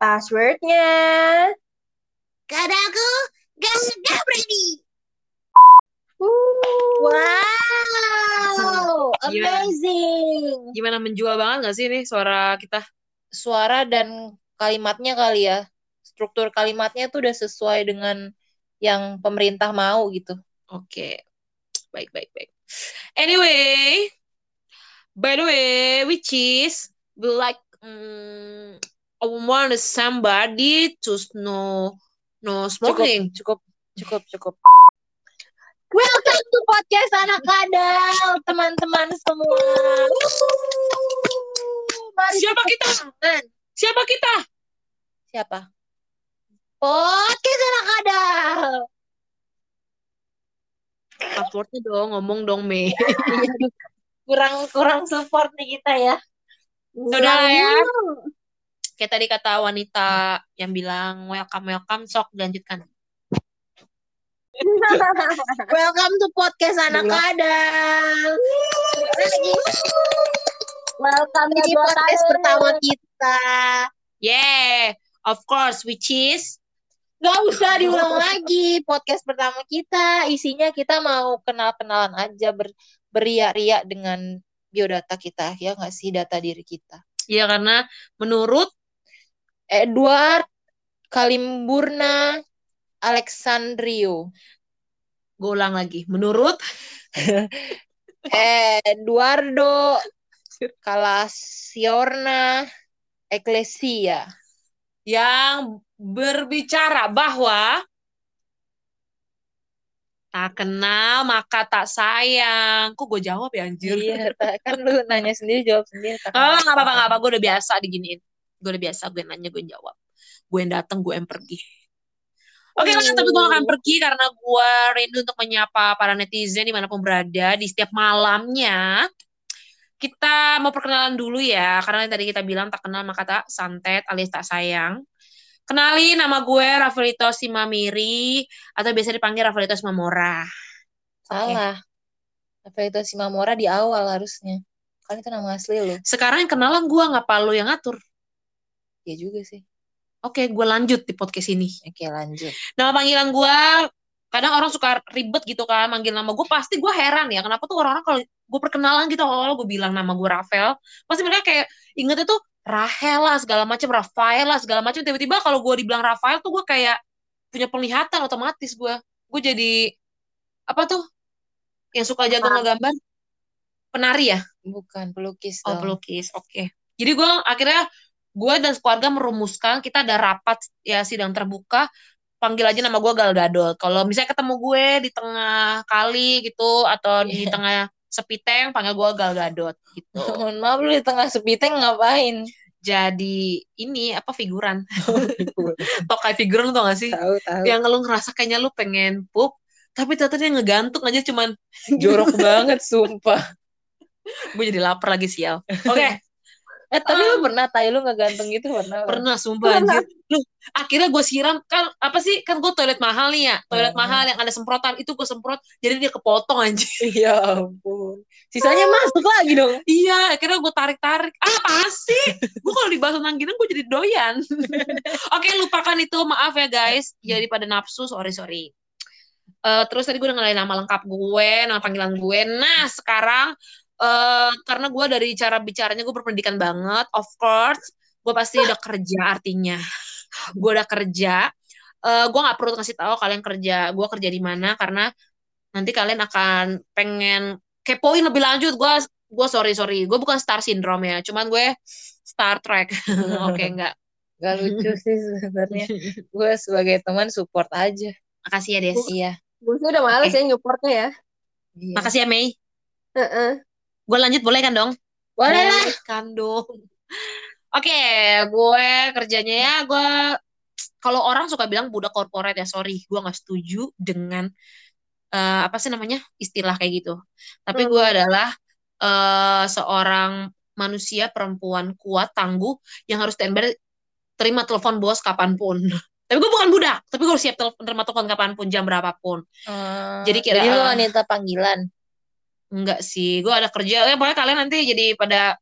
Passwordnya. Karena aku gak gak berani. Wow, Gimana? amazing. Gimana menjual banget gak sih nih suara kita? Suara dan kalimatnya kali ya. Struktur kalimatnya tuh udah sesuai dengan yang pemerintah mau gitu. Oke. Baik, baik, baik. Anyway, by the way, which is we like um, I want somebody to know no smoking. Cukup, cukup, cukup. Welcome to podcast anak kadal, teman-teman semua. Mari Siapa kita? tangan. Siapa kita? Siapa? Podcast anak kadal. Passwordnya dong, ngomong dong, Mei. Kurang kurang support nih kita ya. Udah lah ya. Kayak tadi kata wanita yang bilang welcome, welcome, sok lanjutkan. Welcome to podcast anak kadal. Lagi. Welcome Ini podcast pertama kita. Yeah, of course, which is Gak usah diulang lagi. Podcast pertama kita isinya kita mau kenal-kenalan aja ber beriak-riak dengan biodata kita ya nggak sih data diri kita. ya karena menurut Edward Kalimburna Alexandrio. gue ulang lagi, menurut Eduardo Calasiorna Ecclesia. yang berbicara bahwa tak kenal maka tak sayang. Kok gue jawab ya anjir? Iya, kan lu nanya sendiri jawab sendiri. tak Oh, nggak apa-apa, nggak apa. Gue udah biasa diginiin. Gue udah biasa, gue nanya, gue jawab. Gue yang datang, gue yang pergi. Oke lah, tapi gue akan pergi karena gue rindu untuk menyapa para netizen di mana pun berada di setiap malamnya. Kita mau perkenalan dulu ya, karena yang tadi kita bilang tak kenal maka tak santet alias tak sayang. Kenalin nama gue Rafaelito Simamiri atau biasa dipanggil Rafaelito Simamora. Salah. Apa itu Simamora di awal harusnya. Kan itu nama asli lu. Sekarang yang kenalan gue, ngapa lu yang ngatur? Iya juga sih. Oke, gue lanjut di podcast ini. Oke, lanjut. nama panggilan gue kadang orang suka ribet gitu kan manggil nama gue pasti gue heran ya kenapa tuh orang-orang kalau gue perkenalan gitu awal gue bilang nama gue Rafael pasti mereka kayak ingetnya tuh Rahel lah segala macam Rafael lah segala macam tiba-tiba kalau gue dibilang Rafael tuh gue kayak punya penglihatan otomatis gue gue jadi apa tuh yang suka jago ngegambar penari ya Bukan pelukis oh dong. pelukis oke jadi gue akhirnya gue dan keluarga merumuskan kita ada rapat ya sidang terbuka panggil aja nama gue Gal Gadot. Kalau misalnya ketemu gue di tengah kali gitu atau di Iya. tengah sepi tank panggil gue Gal Gadot gitu. Mohon maaf lu di tengah sepi tank ngapain? Jadi ini apa figuran? Tokai figuran tuh gak sih? tahu tahu. Yang lu ngerasa kayaknya lu pengen pup tapi ternyata dia ngegantung aja cuman Jorok banget sumpah. gue jadi lapar lagi sial. Oke, Eh tapi lu pernah tai lu ngegantung gitu pernah? pernah sumpah Pernah. anjir. Lu akhirnya gue siram kan apa sih kan gue toilet mahal nih ya. Toilet Hmm. mahal yang ada semprotan itu gue semprot jadi dia kepotong anjir. Ya ampun. Sisanya masuk lagi dong. Iya, akhirnya gue tarik-tarik. Ah, apa sih? gue kalau dibahas tentang gini, gue jadi doyan. Oke, lupakan itu. Maaf ya, guys. Jadi pada nafsu, sorry, sorry. Eh, terus tadi gue udah ngenalin nama lengkap gue, nama panggilan gue. Nah, sekarang, eh karena gue dari cara bicaranya gue berpendidikan banget, of course, gue pasti udah kerja artinya. gue udah kerja. Eh gue nggak perlu kasih tahu kalian kerja. Gue kerja di mana, karena nanti kalian akan pengen kepoin lebih lanjut. Gue gue sorry sorry gue bukan star syndrome ya cuman gue Star Trek oke enggak Gak lucu sih sebenarnya. Gue sebagai teman support aja. makasih ya Des Iya. Gue sih udah males ya nyupportnya ya. Iya. makasih ya Mei Heeh. Gue lanjut boleh kan dong? Boleh lah. kan dong? Oke gue kerjanya ya gue kalau orang suka bilang budak korporat ya sorry gue nggak setuju dengan eh, apa sih namanya istilah kayak gitu. Tapi gue adalah eh, seorang manusia perempuan kuat tangguh yang harus standby terima telepon bos kapan pun. Tapi gue bukan budak tapi gue harus siap telepon terima telepon kapan pun jam berapapun. Eh, Jadi kira- jadi lu wanita panggilan. Enggak sih gue ada kerja ya pokoknya kalian nanti jadi pada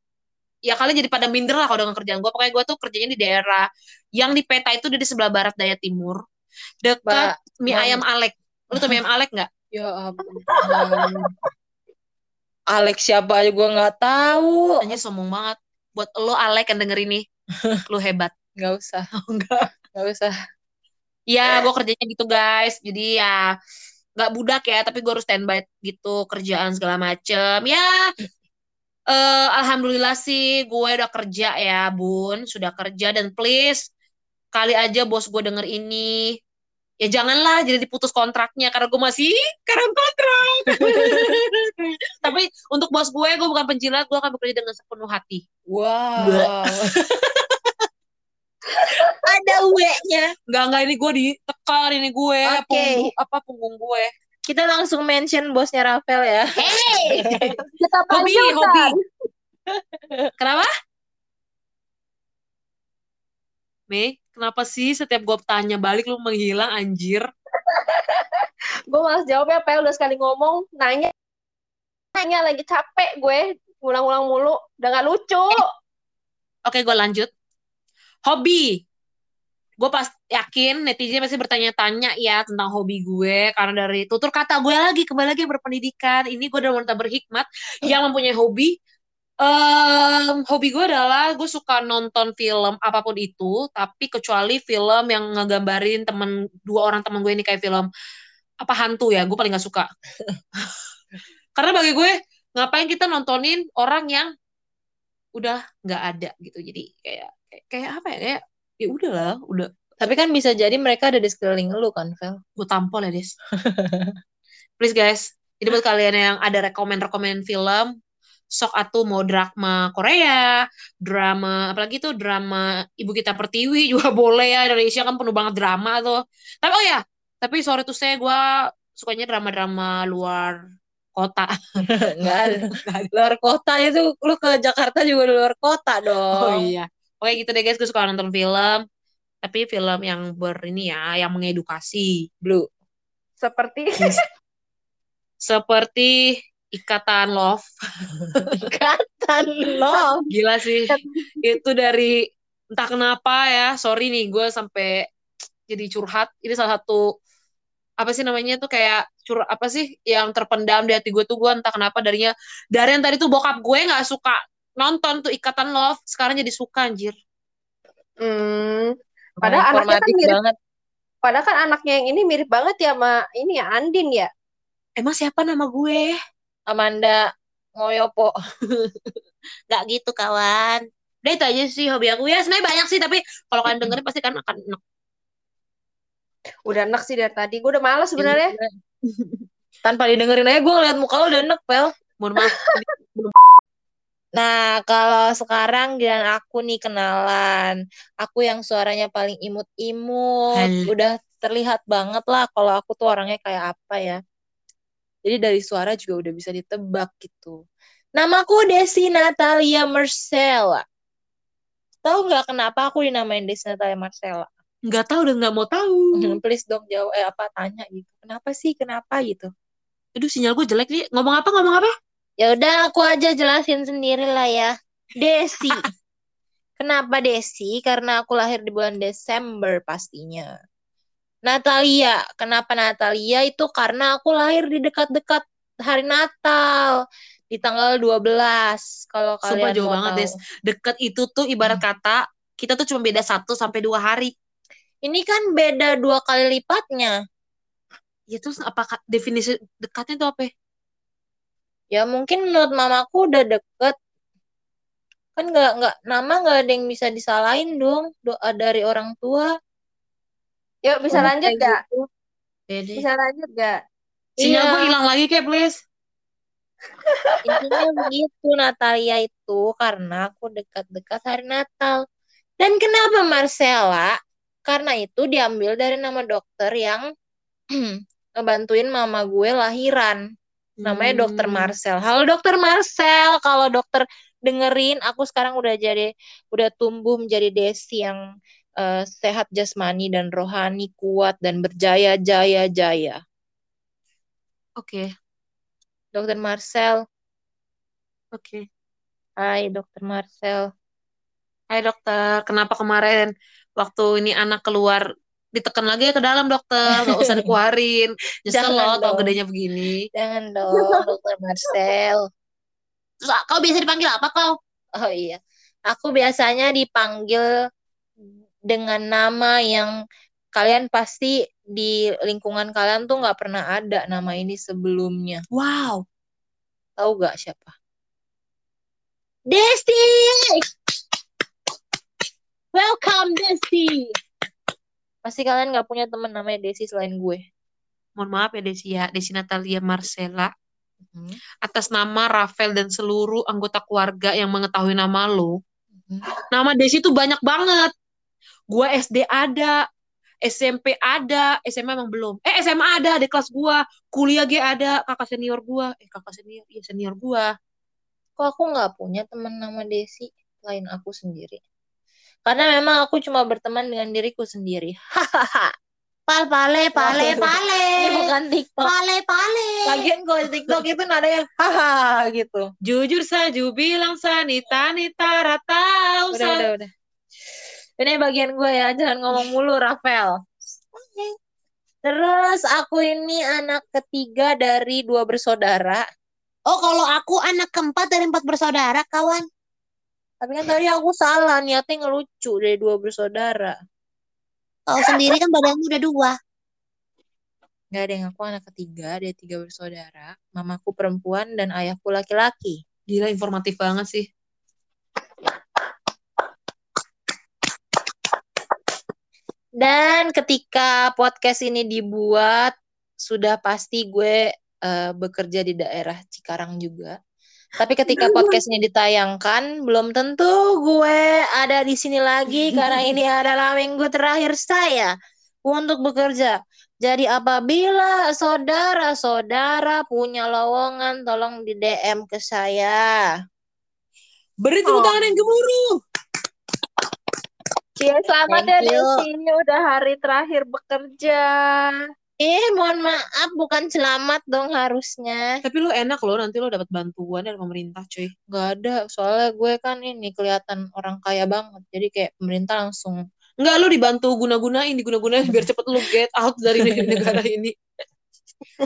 ya kalian jadi pada minder lah kalau dengan kerjaan gue pokoknya gue tuh kerjanya di daerah yang di peta itu di sebelah barat daya timur. Dekat Mbak, mie ayam Alek. Lu tuh mie ayam Alek nggak? Ya ampun. Alex siapa aja gue nggak tahu. hanya sombong banget. Buat lo Alek yang denger ini. Lu hebat. Nggak usah, enggak nggak usah. ya gue kerjanya gitu guys. Jadi ya nggak budak ya tapi gue harus standby gitu kerjaan segala macem. Ya eh alhamdulillah sih gue udah kerja ya bun. Sudah kerja dan please kali aja bos gue denger ini. Ya janganlah jadi diputus kontraknya karena gue masih karena kontrak. Tapi untuk bos gue gue bukan penjilat gue akan bekerja dengan sepenuh hati. Wow. Ada W-nya. Enggak enggak ini gue ditekan ini gue Oke. punggung apa punggung gue. Kita langsung mention bosnya Rafael ya. Hey, kita hobi hobi. Kenapa? Mei kenapa sih setiap gue tanya balik lu menghilang anjir? Gue malas jawabnya, Pel udah sekali ngomong, nanya, nanya lagi capek gue, ngulang-ngulang mulu, udah gak lucu. Oke, gue lanjut. Hobi. Gue pas yakin netizen pasti bertanya-tanya ya tentang hobi gue. Karena dari tutur kata gue lagi, kembali lagi berpendidikan. Ini gue adalah wanita berhikmat yang mempunyai hobi. Em, hobi gue adalah gue suka nonton film apa pun itu, tapi kecuali film yang ngegambarin temen dua orang temen gue ini kayak film apa hantu ya, gue paling gak suka. Karena bagi gue ngapain kita nontonin orang yang udah nggak ada gitu jadi kayak kayak, apa ya kayak ya udahlah udah Tapi kan bisa jadi mereka ada di sekeliling lu kan, Vel. gue tampol ya des please guys jadi buat kalian yang ada rekomen-rekomen film sok atuh mau drama Korea drama apalagi tuh drama Ibu Kita Pertiwi juga boleh ya Indonesia kan penuh banget drama tuh tapi oh ya tapi sorry tuh saya gue sukanya drama-drama luar kota Nggak ada. Luar kota itu lu ke Jakarta juga di luar kota oh dong. iya oke gitu deh guys. Gue suka nonton film. Tapi film yang ber ini ya yang mengedukasi. Blue. Seperti, seperti ikatan love. Ikatan lo. gila sih. Itu dari entah kenapa ya. Sorry nih gue sampai jadi curhat. Ini salah satu apa sih namanya tuh kayak cur apa sih yang terpendam di hati gue tuh. Gue entah kenapa darinya dari yang tadi tuh bokap gue nggak suka nonton tuh ikatan love sekarang jadi suka anjir hmm, Padahal anaknya kan mirip- banget. padahal kan anaknya yang ini mirip banget ya sama ini ya, Andin ya. emang siapa nama gue Amanda Ngoyopo. nggak gitu kawan udah itu aja sih hobi aku ya sebenarnya banyak sih tapi kalau kalian dengerin pasti kan akan enak Udah enak sih dari tadi. Gue udah males sebenarnya. Tanpa didengerin aja gue ngeliat muka lu udah enek, Pel. mohon maaf Nah, kalau sekarang dan aku nih kenalan. Aku yang suaranya paling imut-imut. Udah terlihat banget lah kalau aku tuh orangnya kayak apa ya. Jadi dari suara juga udah bisa ditebak gitu. Namaku Desi Natalia Marcella. Tahu nggak kenapa aku dinamain Desi Natalia Marcella? nggak tahu dan nggak mau tahu Please dong jawab, eh apa tanya gitu. Kenapa sih? Kenapa gitu? aduh sinyal gue jelek nih ngomong apa ngomong apa Ya udah aku aja jelasin sendiri lah ya. Desi. Kenapa Desi? Karena aku lahir di bulan Desember pastinya. Natalia. Kenapa Natalia? Itu karena aku lahir di dekat-dekat hari Natal. Di tanggal 12. Kalau Sumpah kalian jauh mau banget. Des. deket itu tuh ibarat kata kita tuh cuma beda satu sampai dua hari Ini kan beda dua kali lipatnya. ya terus apakah definisi dekatnya itu apa ya? Mungkin menurut mamaku udah deket. Kan nggak nggak nama nggak ada yang bisa disalahin dong doa dari orang tua. Yuk bisa lanjut gak? gitu. Bisa lanjut gak? sinyal Iya. gue hilang lagi kayak please Intinya begitu Natalia itu karena aku dekat-dekat hari Natal. Dan kenapa Marcella? Karena itu diambil dari nama dokter yang ngebantuin mama gue lahiran. Namanya dokter Hmm. Marcel. Halo dokter Marcel, kalau dokter dengerin aku sekarang udah jadi udah tumbuh menjadi Desi yang eh, sehat jasmani dan rohani, kuat dan berjaya-jaya-jaya. oke Dokter Marcel, oke Hai, Dokter Marcel. Hai dokter, kenapa kemarin waktu ini anak keluar ditekan lagi ya ke dalam dokter, nggak usah dikeluarin. Nyesel Jangan loh tau gedenya begini. Jangan dong, Dokter Marcel. Terus ah, kau biasa dipanggil apa kau? Oh iya, aku biasanya dipanggil dengan nama yang kalian pasti di lingkungan kalian tuh nggak pernah ada nama ini sebelumnya. Wow, Tahu gak siapa? Desti! Welcome Desti! Pasti kalian nggak punya temen namanya Desti selain gue. mohon maaf ya Desi ya, Desi Natalia Marcella. Hmm. Atas nama Rafael dan seluruh anggota keluarga yang mengetahui nama lo, Hmm. nama Desi tuh banyak banget. Gua SD ada, SMP ada, SMA emang belum. Eh SMA ada, di kelas gua. Kuliah G ada, kakak senior gua. Eh kakak senior, iya senior gua. Kok aku nggak punya teman nama Desi selain aku sendiri? Karena memang aku cuma berteman dengan diriku sendiri. Hahaha. Pal pale pale pale. Ini bukan TikTok. Pale pale. Lagian kalau TikTok itu nadanya haha gitu. Jujur saja bilang sanita nita rata Udah, udah, udah. Ini bagian gue ya, jangan ngomong mulu, Rafael. Terus aku ini anak ketiga dari dua bersaudara. Oh kalau aku anak keempat dari empat bersaudara kawan. Tapi kan tadi aku salah, niatnya ngelucu dari dua bersaudara. Kau sendiri kan badanmu udah dua. Gak ada yang aku anak ketiga dari tiga bersaudara. Mamaku perempuan dan ayahku laki-laki. Gila informatif banget sih. Dan ketika podcast ini dibuat, sudah pasti gue eh, bekerja di daerah Cikarang juga. Tapi ketika podcast ini ditayangkan, belum tentu gue ada di sini lagi karena ini adalah minggu terakhir saya untuk bekerja. Jadi apabila saudara-saudara punya lowongan, tolong di DM ke saya. Beri tepuk Oh. tangan yang gemuruh. Cie, selamat Thank ya. Desi, udah hari terakhir bekerja. Eh, mohon maaf, bukan selamat dong harusnya. Tapi lu enak loh nanti lu dapat bantuan dari pemerintah cuy. Gak ada, soalnya gue kan ini kelihatan orang kaya banget. Jadi kayak pemerintah langsung, Enggak lu dibantu guna-gunain, diguna-gunain biar cepet lu get out dari negara ini.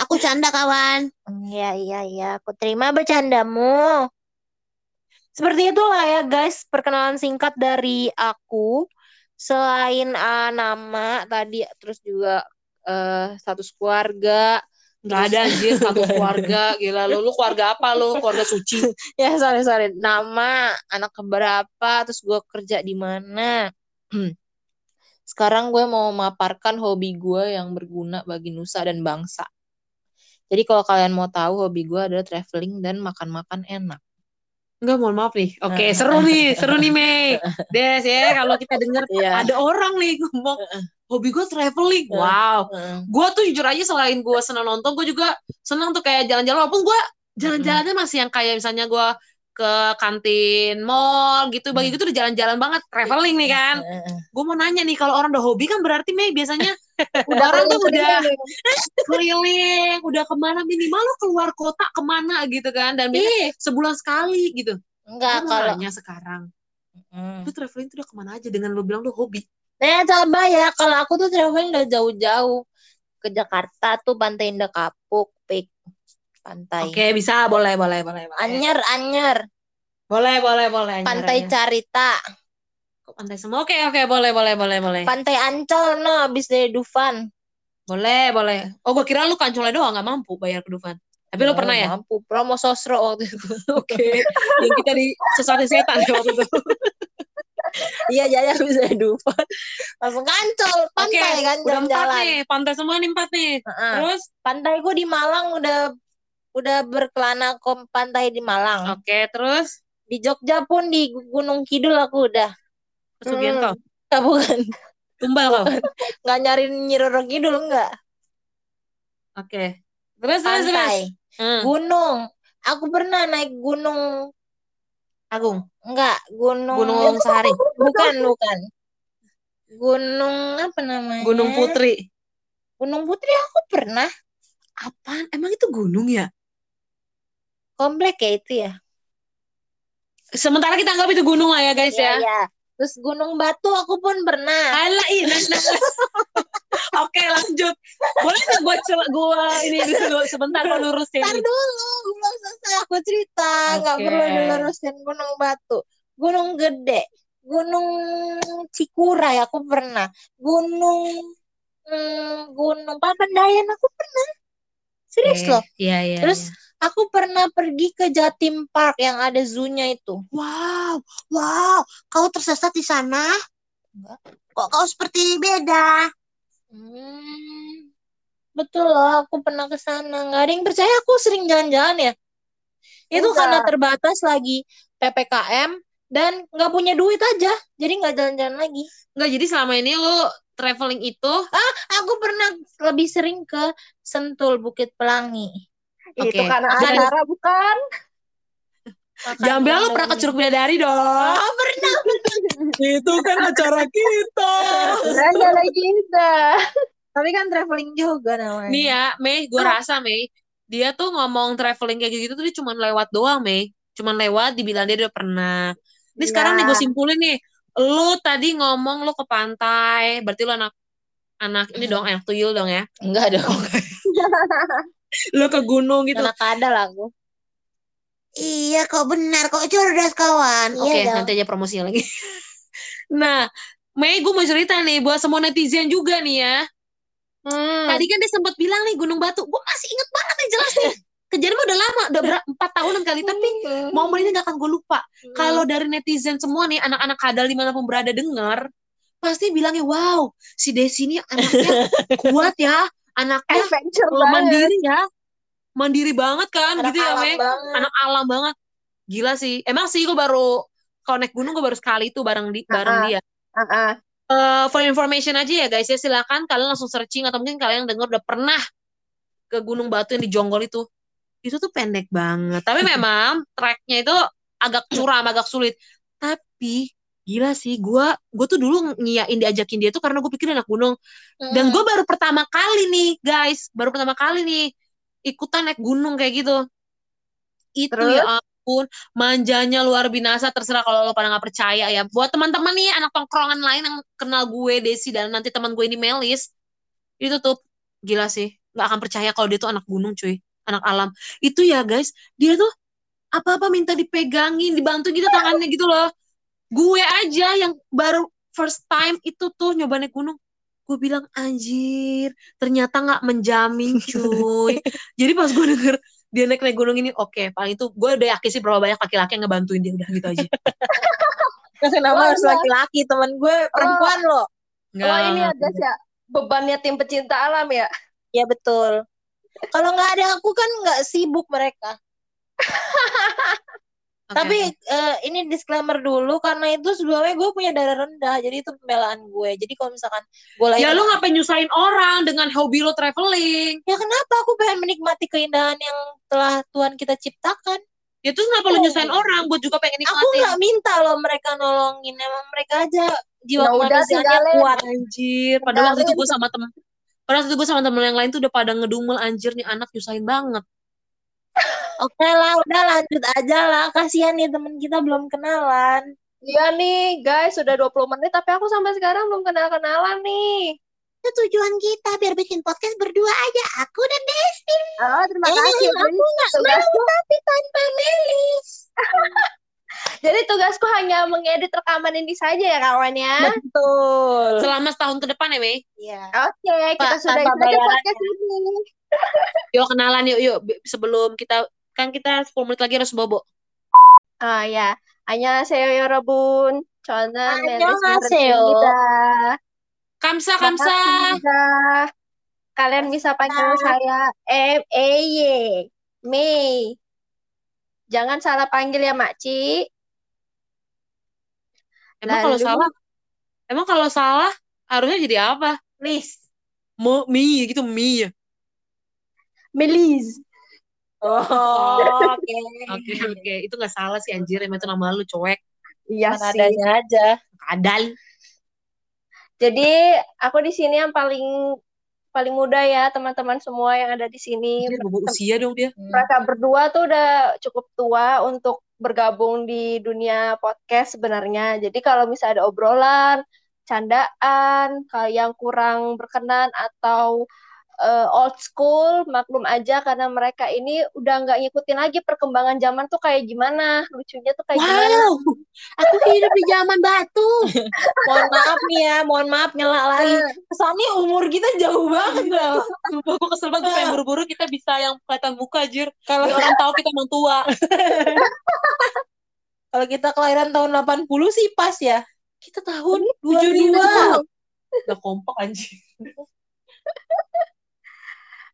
Aku canda kawan. iya, iya, iya, aku terima bercandamu. Seperti itulah ya guys, perkenalan singkat dari aku. Selain ah, nama tadi, terus juga eh, status keluarga. Enggak ada anjir satu keluarga. Gila lu, lu keluarga apa lu? Keluarga suci. Ya, sorry, sorry. Nama, anak keberapa, terus gue kerja di mana. Sekarang gue mau memaparkan hobi gue yang berguna bagi nusa dan bangsa. Jadi kalau kalian mau tahu, hobi gue adalah traveling dan makan-makan enak. Enggak, mohon maaf nih. Oke, Heeh. seru nih, seru nih Mei. Des ya, kalau kita dengar Iya. ada orang nih ngomong hobi gue traveling. Wow. Gue tuh jujur aja selain gue senang nonton, gue juga senang tuh kayak jalan-jalan. Walaupun gue jalan-jalannya masih yang kayak misalnya gue ke kantin mall gitu. Bagi gue tuh udah jalan-jalan banget, traveling nih kan. Gue mau nanya nih, kalau orang udah hobi kan berarti Mei biasanya udah orang tuh udah keliling, udah ke mana minimal lo keluar kota ke mana gitu kan. Dan biasanya sebulan sekali gitu. enggak kalau nanya sekarang, Hmm. lu traveling tuh udah ke mana aja dengan lu bilang lu hobi? Nah, coba ya kalau aku tuh traveling udah jauh-jauh ke Jakarta tuh Pantai Indah Kapuk, Pik pantai. Oke, bisa, boleh, boleh, boleh. boleh. Anyer, Anyer, Boleh, boleh, boleh. Pantai Anyarannya. Carita, Kok pantai semua. Oke, oke, boleh, boleh, boleh, boleh. Pantai Ancol no habis dari Dufan. Boleh, boleh. Oh, gue kira lu kancolnya doang nggak mampu bayar ke Dufan. Tapi lu Oh, pernah ya? Mampu promo sosro waktu itu. Oke. Yang kita di sesuatu setan waktu itu. Iya, jadi habis dari Dufan. Langsung kancol pantai kan udah empat jalan-jalan. nih. Pantai semua nih empat nih. Heeh. Terus, Pantai gue di Malang udah udah berkelana ke pantai di Malang. oke, terus. Di Jogja pun di Gunung Kidul aku udah. Pesugihan Hmm. bukan, Tumbal kau. nggak nyari Nyi Roro Kidul enggak. Oke. Terus, terus, terus. Pantai, Hmm. gunung. Aku pernah naik gunung Agung. enggak, gunung Gunung Sahari. bukan, bukan. Gunung apa namanya? Gunung Putri. Gunung Putri aku pernah. Apaan? Emang itu gunung ya? Komplek ya itu ya. Sementara kita anggap itu gunung lah ya guys Iya, ya. iya. Terus Gunung Batu aku pun pernah. Alah, ih, nah, nah. Oke lanjut. Boleh nggak gue gua ini dulu sebentar mau lurusin. Ntar dulu, belum selesai aku cerita. Nggak Oke. perlu dilurusin Gunung Batu. Gunung Gede. Gunung Cikuray aku pernah. Gunung hmm, Gunung Papandayan aku pernah. Serius Oke, loh. Iya iya. Terus iya. aku pernah pergi ke Jatim Park yang ada zoo-nya itu. Wow, wow, kau tersesat di sana? Enggak. Kok kau seperti beda? Hmm, betul loh, aku pernah ke sana. Nggak ada yang percaya aku sering jalan-jalan ya. Itu Enggak. karena terbatas lagi PPKM dan nggak punya duit aja. Jadi nggak jalan-jalan lagi. Nggak jadi selama ini lu traveling itu Aku pernah lebih sering ke Sentul Bukit Pelangi. Oke. Itu karena acara bukan? Jangan bilang lu pernah ke. Curug Bidadari dong. Oh, pernah. itu kan acara kita. Ada lagi dah. Tapi kan traveling juga namanya. Nih ya, Mei, gue rasa Mei, dia tuh ngomong traveling kayak gitu tuh dia cuma lewat doang, Mei. Cuman lewat, dibilang dia udah pernah. Ini sekarang nih gue simpulin nih, lu tadi ngomong lu ke pantai, berarti lu anak anak ini dong, anak tuyul dong ya. Enggak dong. Lu ke gunung gitu. Anak kadal aku. Iya, kau benar, kau cerdas kawan. Oke, Iya dong. nanti aja promosinya lagi. nah, Mei, gue mau cerita nih buat semua netizen juga nih ya. Hmm. Tadi kan dia sempat bilang nih Gunung Batu. Gue masih inget banget nih jelas nih. Kejadian mah udah lama, udah empat tahunan kali. Tapi momen ini gak akan gue lupa. Kalau dari netizen semua nih, anak-anak kadal di mana pun berada denger, pasti bilangnya, wow, si Desi ini anaknya kuat ya. Anaknya adventure banget. mandiri ya. Mandiri banget kan, Anak gitu ya, banget. Anak alam banget. Gila sih. Emang sih gue baru, naik gunung gue baru sekali tuh bareng, di, bareng Ah, ah. dia. Ah, ah. Eh, for information aja ya guys ya silakan kalian langsung searching atau mungkin kalian denger udah pernah ke Gunung Batu yang di Jonggol itu itu tuh pendek banget. Tapi memang treknya itu agak curam agak sulit. Tapi gila sih gua gue tuh dulu ngiyain diajakin dia tuh karena gue pikir anak gunung. Dan Hmm. gue baru pertama kali nih guys baru pertama kali nih ikutan naik gunung kayak gitu. Itu Terus? ya ampun manjanya luar binasa terserah kalau lo pada nggak percaya ya. Buat teman-teman nih anak tongkrongan lain yang kenal gue Desi dan nanti teman gue ini Melis itu tuh gila sih. Nggak akan percaya kalau dia tuh anak gunung cuy anak alam. Itu ya guys dia tuh apa-apa minta dipegangin dibantu gitu tangannya gitu loh. Gue aja yang baru first time itu tuh nyoba naik gunung. Gue bilang anjir ternyata nggak menjamin cuy. Jadi pas gue denger dia naik naik gunung ini oke paling itu gue udah yakin sih berapa banyak laki-laki yang ngebantuin dia. Udah gitu aja. Kenapa Oh, harus laki-laki? Temen gue perempuan loh. Oh ini ada sih ya, bebannya tim pecinta alam ya. Ya betul. Kalau nggak ada aku kan nggak sibuk mereka. Oke, Tapi eh, ini disclaimer dulu karena itu sebelumnya gue punya darah rendah, jadi itu pembelaan gue. Jadi kalau misalkan gue lagi ya lu ngapain nyusahin orang dengan hobi lo traveling ya kenapa aku pengen menikmati keindahan yang telah Tuhan kita ciptakan. ya terus kenapa lu nyusahin orang buat juga pengen Aku nikmatin nggak minta loh mereka nolongin, emang mereka aja jiwa Ya tinggalin. kuat. anjir padahal waktu itu gue sama temen padahal itu gue sama temen yang lain tuh udah pada ngedumel anjir nih anak nyusahin banget Oke lah, udah lanjut aja lah. Kasihan nih temen kita belum kenalan. Iya nih guys, sudah 20 menit tapi aku sampai sekarang belum kenal-kenalan nih. Itu tujuan kita biar bikin podcast berdua aja. Aku dan Desi. Oh, terima Eh, kasih. Aku nggak mau tapi tanpa Melis. jadi tugasku hanya mengedit rekaman ini saja ya kawan ya. Betul. selama setahun ke depan ya Mei Iya. Oke, kita Pak, sudah tanpa saja bayaran podcast ini. yuk kenalan yuk yuk Bi- sebelum kita kan kita 10 menit lagi harus bobo Ah ya, 안녕하세요 여러분. 저는 멜리스 안녕하세요. 메르입니다. kamsa kamsa 반갑습니다. Kalian bisa panggil saya M A Y Mei. Jangan salah panggil ya Makci. emang kalau Lalu- salah emang kalau salah harusnya jadi apa Please. Mo, mi gitu mi Melis. Oh, oke. oke oke itu nggak salah sih anjir emang itu nama lu cuek Iya sih. adanya aja. kadal Jadi aku di sini yang paling paling muda ya teman-teman semua yang ada di sini. Bobo usia dong dia Mereka berdua tuh udah cukup tua untuk bergabung di dunia podcast sebenarnya. Jadi kalau misalnya ada obrolan, candaan, yang kurang berkenan atau eh, old school, maklum aja karena mereka ini udah nggak ngikutin lagi perkembangan zaman tuh kayak gimana, lucunya tuh kayak gimana. Wow, aku hidup di zaman batu. Mohon maaf nih ya, mohon maaf nyela lagi. Eh, Kesannya umur kita jauh banget dah. Sumpah gue kesel banget, pengen buru-buru kita bisa yang kelihatan muka, Jir. Kalau orang tahu kita emang tua. kalau kita kelahiran tahun 80 sih pas ya. Kita tahun Iya, 72. Udah kompak anjing.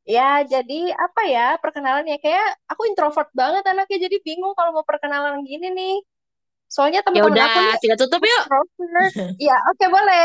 Ya, jadi apa ya perkenalan ya kayak aku introvert banget anaknya jadi bingung kalau mau perkenalan gini nih. Soalnya Ya teman-teman aku udah, nih kita tutup yuk. introvert. Ya, oke boleh.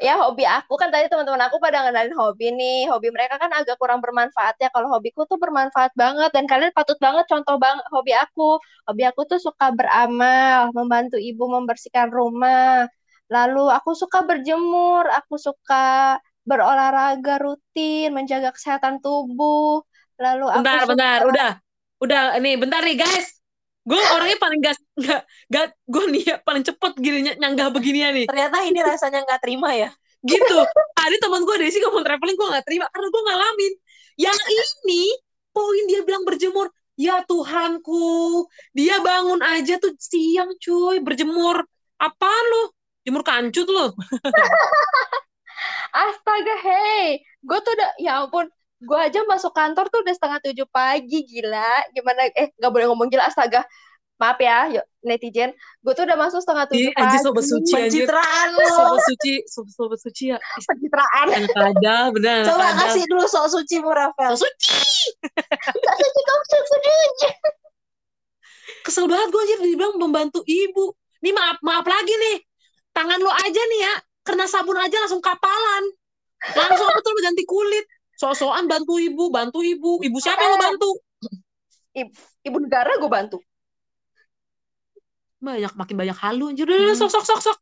Ya hobi aku kan tadi teman-teman aku pada ngenalin hobi nih. Hobi mereka kan agak kurang bermanfaat ya. Kalau hobiku tuh bermanfaat banget dan kalian patut banget contoh bang hobi aku. Hobi aku tuh suka beramal, membantu ibu membersihkan rumah. Lalu aku suka berjemur, aku suka berolahraga rutin, menjaga kesehatan tubuh. Lalu aku Bentar, suka bentar, udah. Udah, nih, bentar nih, guys. Gue orangnya paling gak, gak, gak gue nih ya, paling cepet gini ny- nyanggah beginian nih. Ternyata ini rasanya nggak terima ya. Gitu. Ada teman gue Desi ngomong traveling, gue gak terima. Karena gue ngalamin. Yang ini, poin dia bilang berjemur. Ya Tuhanku, dia bangun aja tuh siang cuy, berjemur. Apaan lo? Jemur kancut lo. Astaga, hey, gue tuh udah, ya ampun, gue aja masuk kantor tuh udah setengah tujuh pagi, gila. Gimana, eh, nggak boleh ngomong gila, astaga. Maaf ya, yuk, netizen. Gue tuh udah masuk setengah tujuh Ih, anjir pagi. sobat suci anjir. Pencitraan lo. Sobat suci, sobat, sobat suci ya. Pencitraan. Anak kadal, bener Coba kasih dulu sok suci mu Rafael. Suci. Gak suci kamu suci. Kesel banget gue anjir dibilang membantu ibu. Nih maaf, maaf lagi nih. Tangan lo aja nih ya, kena sabun aja langsung kapalan. Langsung apa tuh ganti kulit. So-soan bantu ibu, bantu ibu. Ibu siapa yang lo bantu? Ibu negara gue bantu. Banyak, makin banyak halu anjir. Udah, Hmm. sok, sok, sok, sok.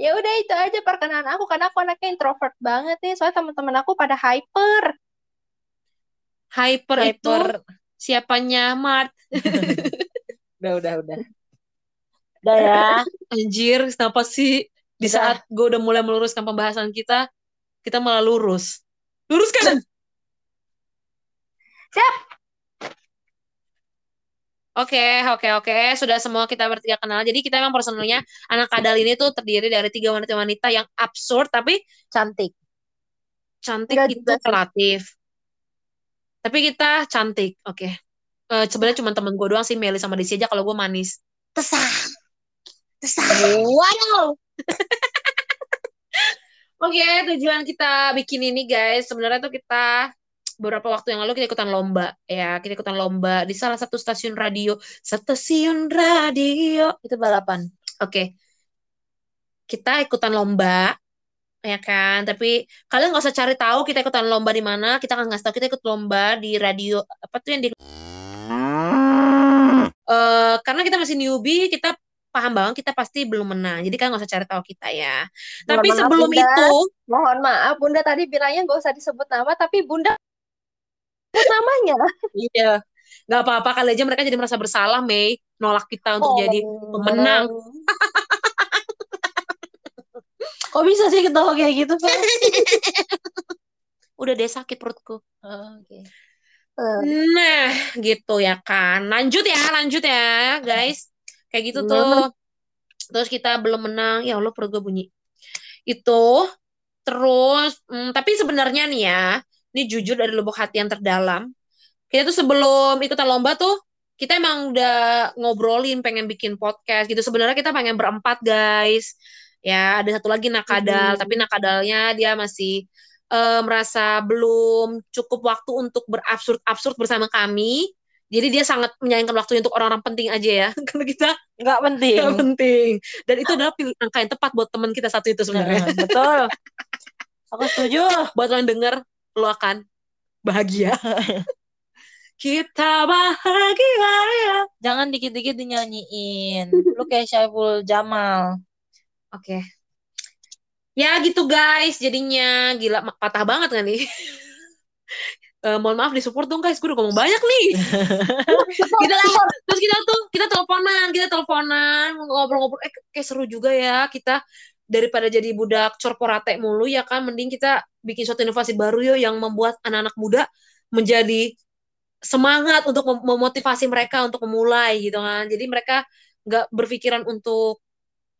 Ya udah itu aja perkenalan aku, karena aku anaknya introvert banget nih. Soalnya teman-teman aku pada hyper. Hyper, itu Hyper. siapanya Mart. Udah, udah, udah. Udah ya. Anjir, kenapa sih di Kita- saat gue udah mulai meluruskan pembahasan kita, kita malah lurus. Lurus kan? Siap. Oke, oke, oke. Sudah semua kita bertiga kenal. Jadi kita emang personalnya anak kadal ini tuh terdiri dari tiga wanita-wanita yang absurd tapi Cantik. cantik Enggak itu relatif. Tapi kita cantik, oke. Eh, sebenarnya cuma temen gue doang sih, Meli sama Desi aja kalau gue manis. Tesah. Tesah. Wow. Oke, tujuan kita bikin ini guys, sebenarnya tuh kita beberapa waktu yang lalu kita ikutan lomba ya, kita ikutan lomba di salah satu stasiun radio, stasiun radio. Itu balapan. Oke. Kita ikutan lomba ya kan, tapi kalian nggak usah cari tahu kita ikutan lomba di mana, kita akan ngasih tahu kita ikut lomba di radio apa tuh yang di Eh, karena kita masih newbie, kita paham banget kita pasti belum menang. Jadi kalian nggak usah cari tahu kita ya. Tapi Mohon maaf, sebelum Bunda. itu, Mohon maaf, Bunda tadi bilangnya gak usah disebut nama, tapi Bunda sebut namanya. Iya. Gak apa-apa kali aja mereka jadi merasa bersalah, Mei. Nolak kita untuk jadi pemenang. Kok bisa sih ketawa kayak gitu? Udah deh sakit perutku. Oh, Oke. Eh, Nah, gitu ya kan. Lanjut ya, lanjut ya, guys. Kayak gitu Iya, tuh. Terus kita belum menang. Ya Allah, perut gue bunyi. Itu. Terus, hmm, tapi sebenarnya nih ya, ini jujur dari lubuk hati yang terdalam. Kita tuh sebelum ikutan lomba tuh, kita emang udah ngobrolin pengen bikin podcast gitu. Sebenarnya kita pengen berempat, guys. Ya, ada satu lagi nakadal, Hmm. tapi nakadalnya dia masih eh, merasa belum cukup waktu untuk berabsurd-absurd bersama kami. Jadi dia sangat menyayangkan waktunya untuk orang-orang penting aja ya. Karena kita Nggak penting. nggak penting. Dan itu adalah pilihan angka yang tepat buat teman kita satu itu sebenarnya. Nah, betul. Aku setuju. buat lo yang denger, lo akan bahagia. kita bahagia ya. Jangan dikit-dikit dinyanyiin. Lu kayak Syaiful Jamal. Oke. Ya gitu guys, jadinya gila patah banget kan nih. Eh, mohon maaf di support dong guys, gue udah ngomong banyak nih. kita terus kita tuh kita teleponan, kita teleponan ngobrol-ngobrol. Eh kayak seru juga ya kita daripada jadi budak corporate mulu ya kan, mending kita bikin suatu inovasi baru yo yang membuat anak-anak muda menjadi semangat untuk mem- memotivasi mereka untuk memulai gitu kan. Jadi mereka nggak berpikiran untuk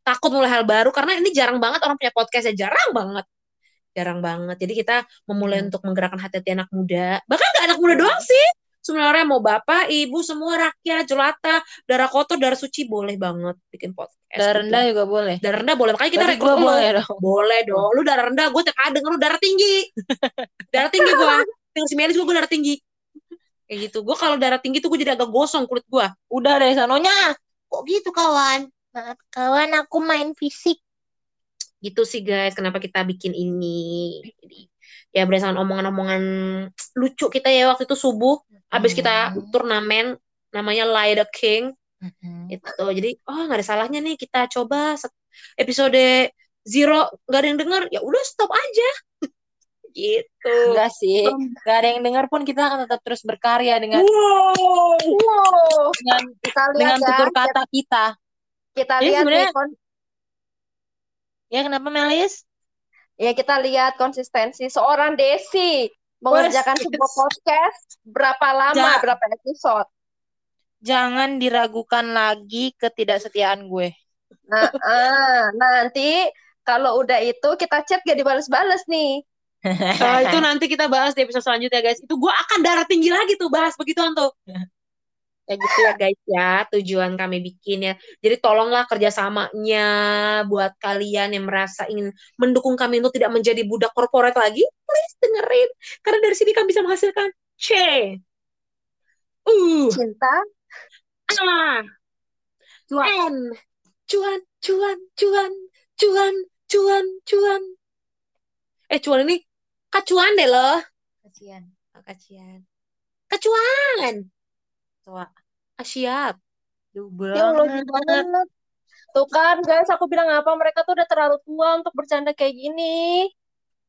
takut mulai hal baru karena ini jarang banget orang punya podcast ya jarang banget jarang banget jadi kita memulai Hmm. untuk menggerakkan hati-hati anak muda bahkan nggak anak muda doang sih sebenarnya mau bapak ibu semua rakyat jelata darah kotor darah suci boleh banget bikin podcast Darah gitu. rendah juga boleh. darah rendah boleh makanya kita rekrut lu boleh dong. boleh dong lu darah rendah gue tiap kali denger lu darah tinggi darah tinggi gue dengan si Melis gue gue darah tinggi kayak gitu gue kalau darah tinggi tuh gue jadi agak gosong kulit gue Udah deh sanonya. Kok gitu kawan? Kawan, aku main fisik. Gitu sih guys kenapa kita bikin ini. Jadi ya berdasarkan omongan-omongan lucu kita ya waktu itu subuh habis kita Hmm. turnamen namanya Lie the King. Mm-mm. itu jadi oh nggak ada salahnya nih kita coba episode zero nggak ada yang denger ya udah stop aja. Gitu. Enggak sih. Gak ada yang dengar pun kita akan tetap terus berkarya dengan wow. Wow, dengan kita lihat dengan ya, tutur kata kita. kita Jadi lihat nih, kon- Ya kenapa Melis? ya kita lihat konsistensi seorang Desi mengerjakan Wes. sebuah podcast berapa lama, Ja- berapa episode. Jangan diragukan lagi ketidaksetiaan gue. Nah, ah, nanti kalau udah itu kita chat gak dibales-bales nih. Nah, itu nanti kita bahas di episode selanjutnya guys itu gue akan darah tinggi lagi tuh bahas begituan tuh kayak gitu ya guys ya tujuan kami bikin ya. Jadi tolonglah kerjasamanya buat kalian yang merasa ingin mendukung kami untuk tidak menjadi budak korporat lagi please dengerin. Karena dari sini kami bisa menghasilkan C. U. Cinta, A. N. Cuan cuan cuan cuan cuan cuan. Eh cuan ini kacuan deh loh. Kasihan. Oh, kacian. Kecuan Ah, siap Double ya Allah banget. gimana? Tuh kan guys, aku bilang apa mereka tuh udah terlalu tua untuk bercanda kayak gini.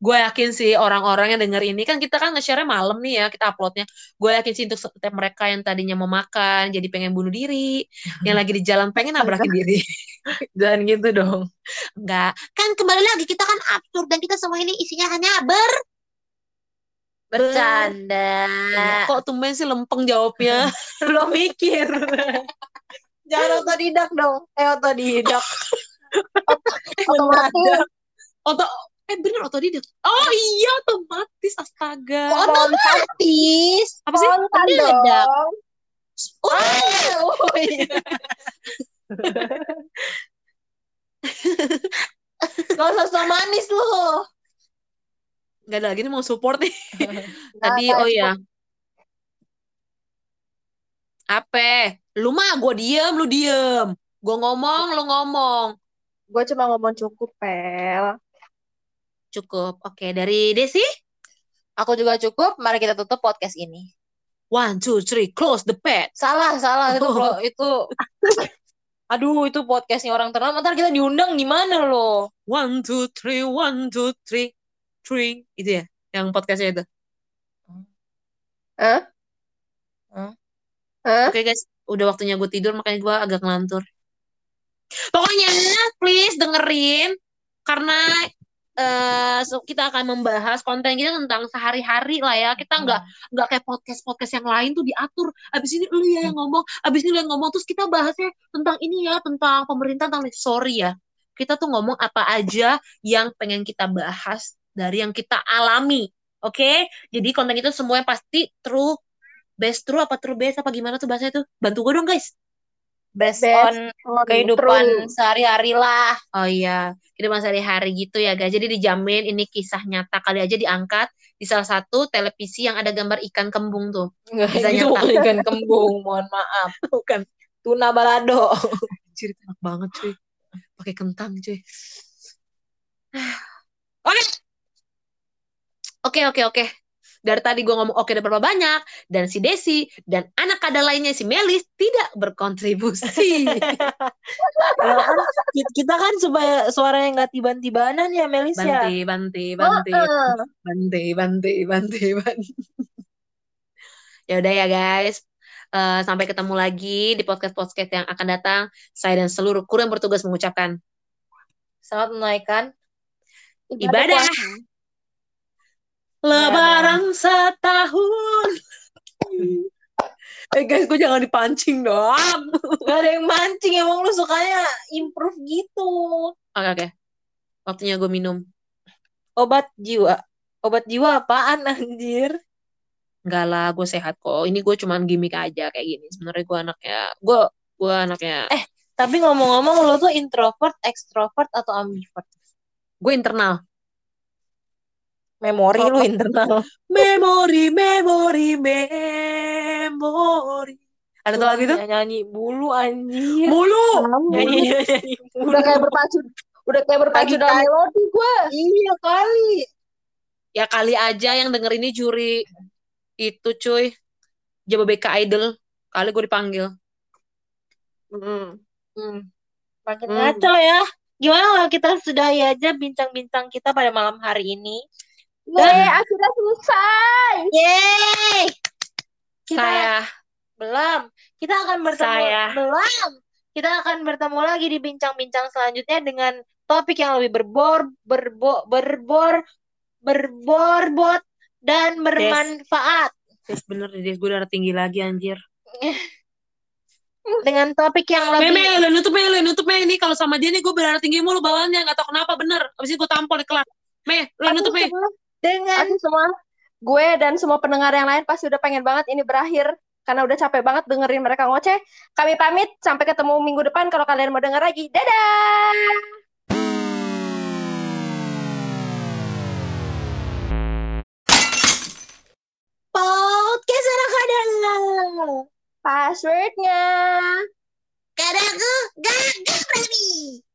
gue yakin sih orang-orang yang denger ini kan kita kan nge-share malam nih ya kita uploadnya gue yakin sih untuk setiap mereka yang tadinya mau makan jadi pengen bunuh diri yang lagi di jalan pengen nabrakin diri Jangan gitu dong. enggak Kan kembali lagi kita kan absurd dan kita semua ini isinya hanya ber Bercanda. Iya, kok tumben sih lempeng jawabnya Lo mikir. Jangan otodidak dong. Eh otodidak. Otomatis Oto eh bener otodidak oh iya otomatis astaga otomatis? apa sih spontan Mendadak. dong. Oh, iya. Gak usah manis lu. Nggak ada lagi nih mau support nih tadi oh ya apa lu mah gue diem lu diem gue ngomong lu ngomong Gue cuma ngomong cukup, Pel. cukup oke dari Desi Aku juga cukup. Mari kita tutup podcast ini. one two three close the pet Salah, salah itu Oh. itu. Aduh, itu podcastnya orang ternama. Ntar kita diundang gimana lo? one two three one two three three itu ya yang podcastnya itu? Hah? Hah? Oke guys, udah waktunya gue tidur makanya gue agak ngelantur. Pokoknya please dengerin karena eh, so- kita akan membahas konten kita tentang sehari-hari lah ya. Kita nggak nggak kayak podcast podcast yang lain tuh diatur. Abis ini lu ya yang ngomong, abis ini lu yang ngomong. Terus kita bahasnya tentang ini ya, tentang pemerintah, tentang sorry ya. Kita tuh ngomong apa aja yang pengen kita bahas dari yang kita alami. Oke, jadi konten itu semuanya pasti true best true apa true best apa gimana tuh bahasa itu bantu gue dong guys Based Best on kehidupan sehari-hari lah. oh iya kehidupan sehari-hari gitu ya guys jadi dijamin ini kisah nyata kali aja diangkat di salah satu televisi yang ada gambar ikan kembung tuh Nggak, Bisa itu nyata. bukan ikan kembung, mohon maaf. bukan Tuna balado. Itu enak banget cuy pakai kentang cuy oke oke oke oke dari tadi gue ngomong oke udah berapa banyak dan si Desi dan anak kada lainnya si Melis tidak berkontribusi Ya kan, ki- kita kan supaya suara yang nggak tiban-tibanan ya Melis ya. banti banti banti Heeh. banti banti banti banti Ya udah ya guys. Eh, sampai ketemu lagi di podcast-podcast yang akan datang. Saya dan seluruh kru yang bertugas mengucapkan Selamat menunaikan ibadah. puasa. Lebaran setahun. eh guys, gue jangan dipancing dong. Gak ada yang mancing emang lu sukanya improve gitu. Oke oke. Waktunya gue minum. Obat jiwa. Obat jiwa apaan anjir? Enggak lah, gue sehat kok. Ini gue cuman gimmick aja kayak gini. Sebenarnya gue anaknya, gue gue anaknya, Eh. Tapi ngomong-ngomong lu tuh introvert, extrovert atau ambivert? gue internal. Memori lu internal. Memori, memori, memori. Ada tuh lagu itu? Nyanyi, nyanyi bulu anjir. Mulu. Nyanyi, nyanyi bulu. Udah kayak berpacu, udah kayak berpacu dalam melodi gue. Iya kali. Ya kali aja yang denger ini juri itu cuy. Jababeka Idol. Kali gue dipanggil. Hmm. Hmm. Makin Hmm. ngaco ya. Gimana kalau kita sudahi aja bincang-bincang kita pada malam hari ini? Yeay, akhirnya selesai. Yeay! Kita Saya belum. Kita akan bertemu Saya. belum. Kita akan bertemu lagi di bincang-bincang selanjutnya dengan topik yang lebih berbor, berbo, berbor, berborbot dan bermanfaat. Yes, bener deh, gue darah tinggi lagi anjir. Dengan topik yang Meme, lebih lu nutup Mei, lu nutup Mei. Ini kalau sama dia nih gue berdarah tinggi mulu bawaannya. Gak tau kenapa, bener. Abis itu gue tampol di kelas. Mei, lu nutup Mei. Dengan Aku semua, gue dan semua pendengar yang lain pasti udah pengen banget ini berakhir. Karena udah capek banget dengerin mereka ngoceh. Kami pamit, sampai ketemu minggu depan kalau kalian mau denger lagi. Dadah! podcast anak kadang Passwordnya. Kadaku, gak